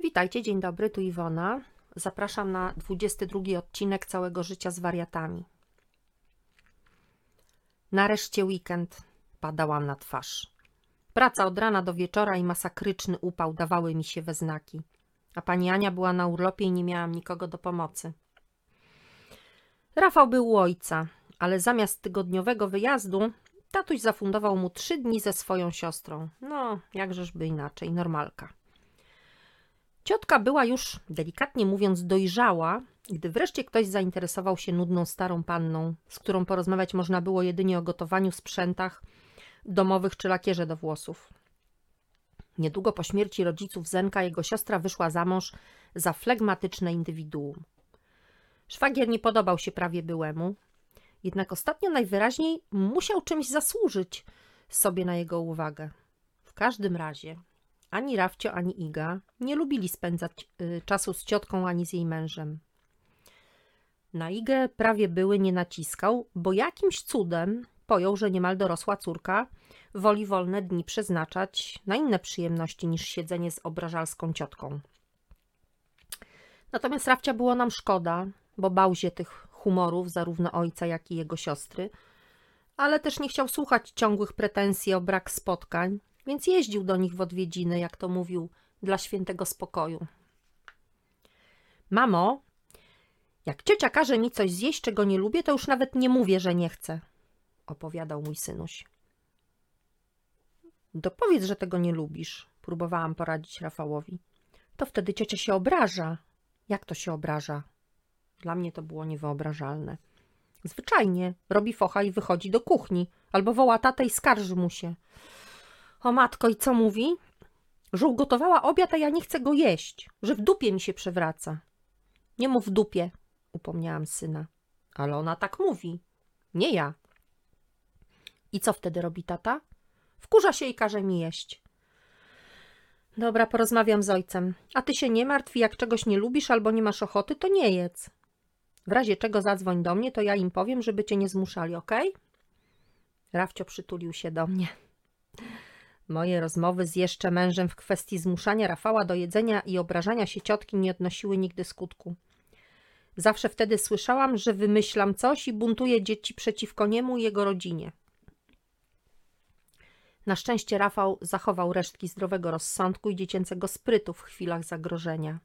Witajcie, dzień dobry, tu Iwona. Zapraszam na 22 odcinek całego życia z wariatami. Nareszcie weekend. Padałam na twarz. Praca od rana do wieczora i masakryczny upał dawały mi się we znaki. A pani Ania była na urlopie i nie miałam nikogo do pomocy. Rafał był u ojca, ale zamiast tygodniowego wyjazdu, tatuś zafundował mu trzy dni ze swoją siostrą. No, jakżeżby inaczej, normalka. Ciotka była już, delikatnie mówiąc, dojrzała, gdy wreszcie ktoś zainteresował się nudną starą panną, z którą porozmawiać można było jedynie o gotowaniu, sprzętach domowych czy lakierze do włosów. Niedługo po śmierci rodziców Zenka jego siostra wyszła za mąż za flegmatyczne indywiduum. Szwagier nie podobał się prawie byłemu, jednak ostatnio najwyraźniej musiał czymś zasłużyć sobie na jego uwagę. W każdym razie ani Rafcio, ani Iga nie lubili spędzać y, czasu z ciotką ani z jej mężem. Na Igę prawie były nie naciskał, bo jakimś cudem pojął, że niemal dorosła córka woli wolne dni przeznaczać na inne przyjemności niż siedzenie z obrażalską ciotką. Natomiast Rafcia było nam szkoda, bo bał się tych humorów zarówno ojca, jak i jego siostry, ale też nie chciał słuchać ciągłych pretensji o brak spotkań, więc jeździł do nich w odwiedziny, jak to mówił, dla świętego spokoju. Mamo, jak ciocia każe mi coś zjeść, czego nie lubię, to już nawet nie mówię, że nie chcę, opowiadał mój synuś. Dopowiedz, że tego nie lubisz, próbowałam poradzić Rafałowi. To wtedy ciocia się obraża. Jak to się obraża? Dla mnie to było niewyobrażalne. Zwyczajnie robi focha i wychodzi do kuchni, albo woła tatę i skarży mu się. O matko, i co mówi? Że ugotowała obiad, a ja nie chcę go jeść, że w dupie mi się przewraca. Nie mów w dupie, upomniałam syna. Ale ona tak mówi. Nie ja. I co wtedy robi tata? Wkurza się i każe mi jeść. Dobra, porozmawiam z ojcem. A ty się nie martw, jak czegoś nie lubisz albo nie masz ochoty, to nie jedz. W razie czego zadzwoń do mnie, to ja im powiem, żeby cię nie zmuszali? Okay? Rafcio przytulił się do mnie. Moje rozmowy z jeszcze mężem w kwestii zmuszania Rafała do jedzenia i obrażania się ciotki nie odnosiły nigdy skutku. Zawsze wtedy słyszałam, że wymyślam coś i buntuję dzieci przeciwko niemu i jego rodzinie. Na szczęście Rafał zachował resztki zdrowego rozsądku i dziecięcego sprytu w chwilach zagrożenia.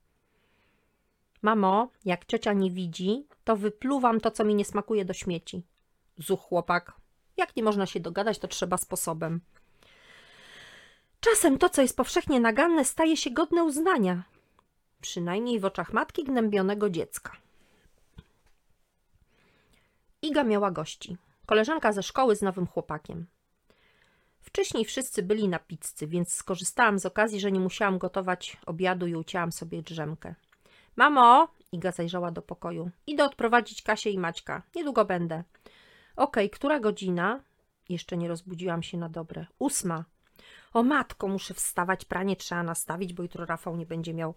Mamo, jak ciocia nie widzi, to wypluwam to, co mi nie smakuje do śmieci. Zuch chłopak. Jak nie można się dogadać, to trzeba sposobem. Czasem to, co jest powszechnie naganne, staje się godne uznania. Przynajmniej w oczach matki gnębionego dziecka. Iga miała gości. Koleżanka ze szkoły z nowym chłopakiem. Wcześniej wszyscy byli na pizzy, więc skorzystałam z okazji, że nie musiałam gotować obiadu i ucięłam sobie drzemkę. Mamo, Iga zajrzała do pokoju. Idę odprowadzić Kasię i Maćka. Niedługo będę. Okej, okay, która godzina? Jeszcze nie rozbudziłam się na dobre. Ósma. O matko, muszę wstawać, pranie trzeba nastawić, bo jutro Rafał nie będzie miał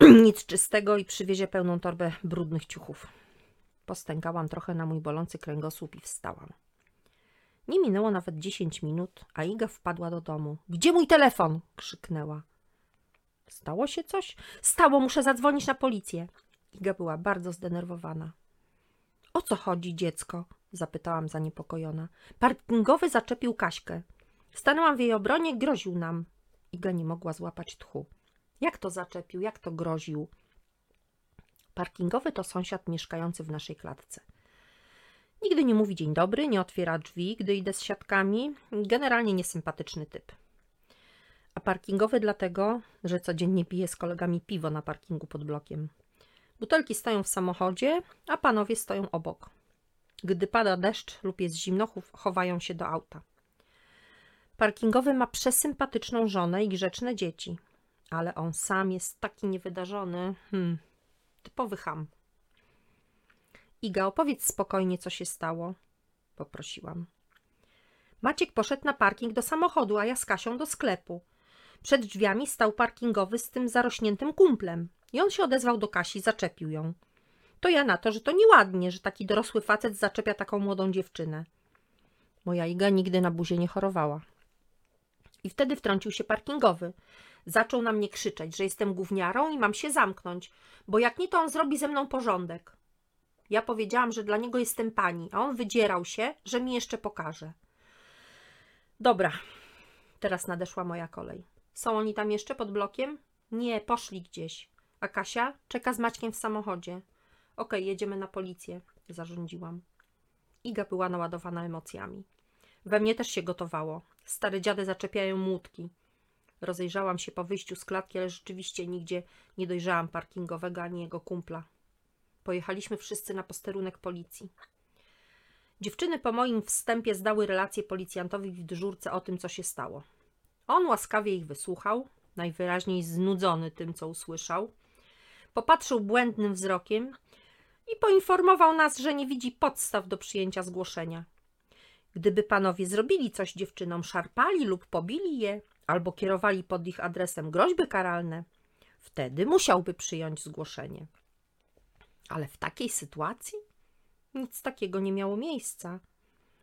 nic czystego i przywiezie pełną torbę brudnych ciuchów. Postękałam trochę na mój bolący kręgosłup i wstałam. Nie minęło nawet dziesięć minut, a Iga wpadła do domu. Gdzie mój telefon? krzyknęła. Stało się coś? Stało, muszę zadzwonić na policję. Iga była bardzo zdenerwowana. O co chodzi, dziecko? zapytałam zaniepokojona. Parkingowy zaczepił Kaśkę. Stanęłam w jej obronie, groził nam. Iga nie mogła złapać tchu. Jak to zaczepił? Jak to groził? Parkingowy to sąsiad mieszkający w naszej klatce. Nigdy nie mówi dzień dobry, nie otwiera drzwi, gdy idę z siatkami. Generalnie niesympatyczny typ. A parkingowy dlatego, że codziennie pije z kolegami piwo na parkingu pod blokiem. Butelki stoją w samochodzie, a panowie stoją obok. Gdy pada deszcz lub jest zimno, chowają się do auta. Parkingowy ma przesympatyczną żonę i grzeczne dzieci, ale on sam jest taki niewydarzony. Hmm, typowy ham. Iga, opowiedz spokojnie, co się stało, poprosiłam. Maciek poszedł na parking do samochodu, a ja z Kasią do sklepu. Przed drzwiami stał parkingowy z tym zarośniętym kumplem i on się odezwał do Kasi, zaczepił ją. To ja na to, że to nieładnie, że taki dorosły facet zaczepia taką młodą dziewczynę. Moja Iga nigdy na buzie nie chorowała. I wtedy wtrącił się parkingowy. Zaczął na mnie krzyczeć, że jestem gówniarą i mam się zamknąć, bo jak nie, to on zrobi ze mną porządek. Ja powiedziałam, że dla niego jestem pani, a on wydzierał się, że mi jeszcze pokaże. Dobra, teraz nadeszła moja kolej. Są oni tam jeszcze pod blokiem? Nie, poszli gdzieś. A Kasia czeka z Maćkiem w samochodzie. Okej, jedziemy na policję, zarządziłam. Iga była naładowana emocjami. We mnie też się gotowało. Stare dziady zaczepiają młódki. Rozejrzałam się po wyjściu z klatki, ale rzeczywiście nigdzie nie dojrzałam parkingowego ani jego kumpla. Pojechaliśmy wszyscy na posterunek policji. Dziewczyny po moim wstępie zdały relację policjantowi w dyżurce o tym, co się stało. On łaskawie ich wysłuchał, najwyraźniej znudzony tym, co usłyszał. Popatrzył błędnym wzrokiem i poinformował nas, że nie widzi podstaw do przyjęcia zgłoszenia. Gdyby panowie zrobili coś dziewczynom, szarpali lub pobili je, albo kierowali pod ich adresem groźby karalne, wtedy musiałby przyjąć zgłoszenie. Ale w takiej sytuacji nic takiego nie miało miejsca.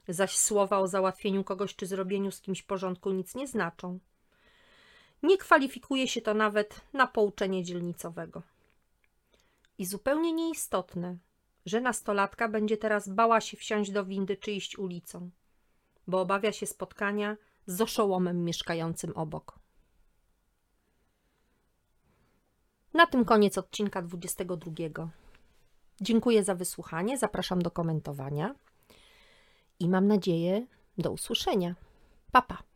Zaś słowa o załatwieniu kogoś czy zrobieniu z kimś porządku nic nie znaczą. Nie kwalifikuje się to nawet na pouczenie dzielnicowego. I zupełnie nieistotne, że nastolatka będzie teraz bała się wsiąść do windy czy iść ulicą, bo obawia się spotkania z oszołomem mieszkającym obok. Na tym koniec odcinka 22. Dziękuję za wysłuchanie, zapraszam do komentowania i mam nadzieję do usłyszenia. Pa, pa.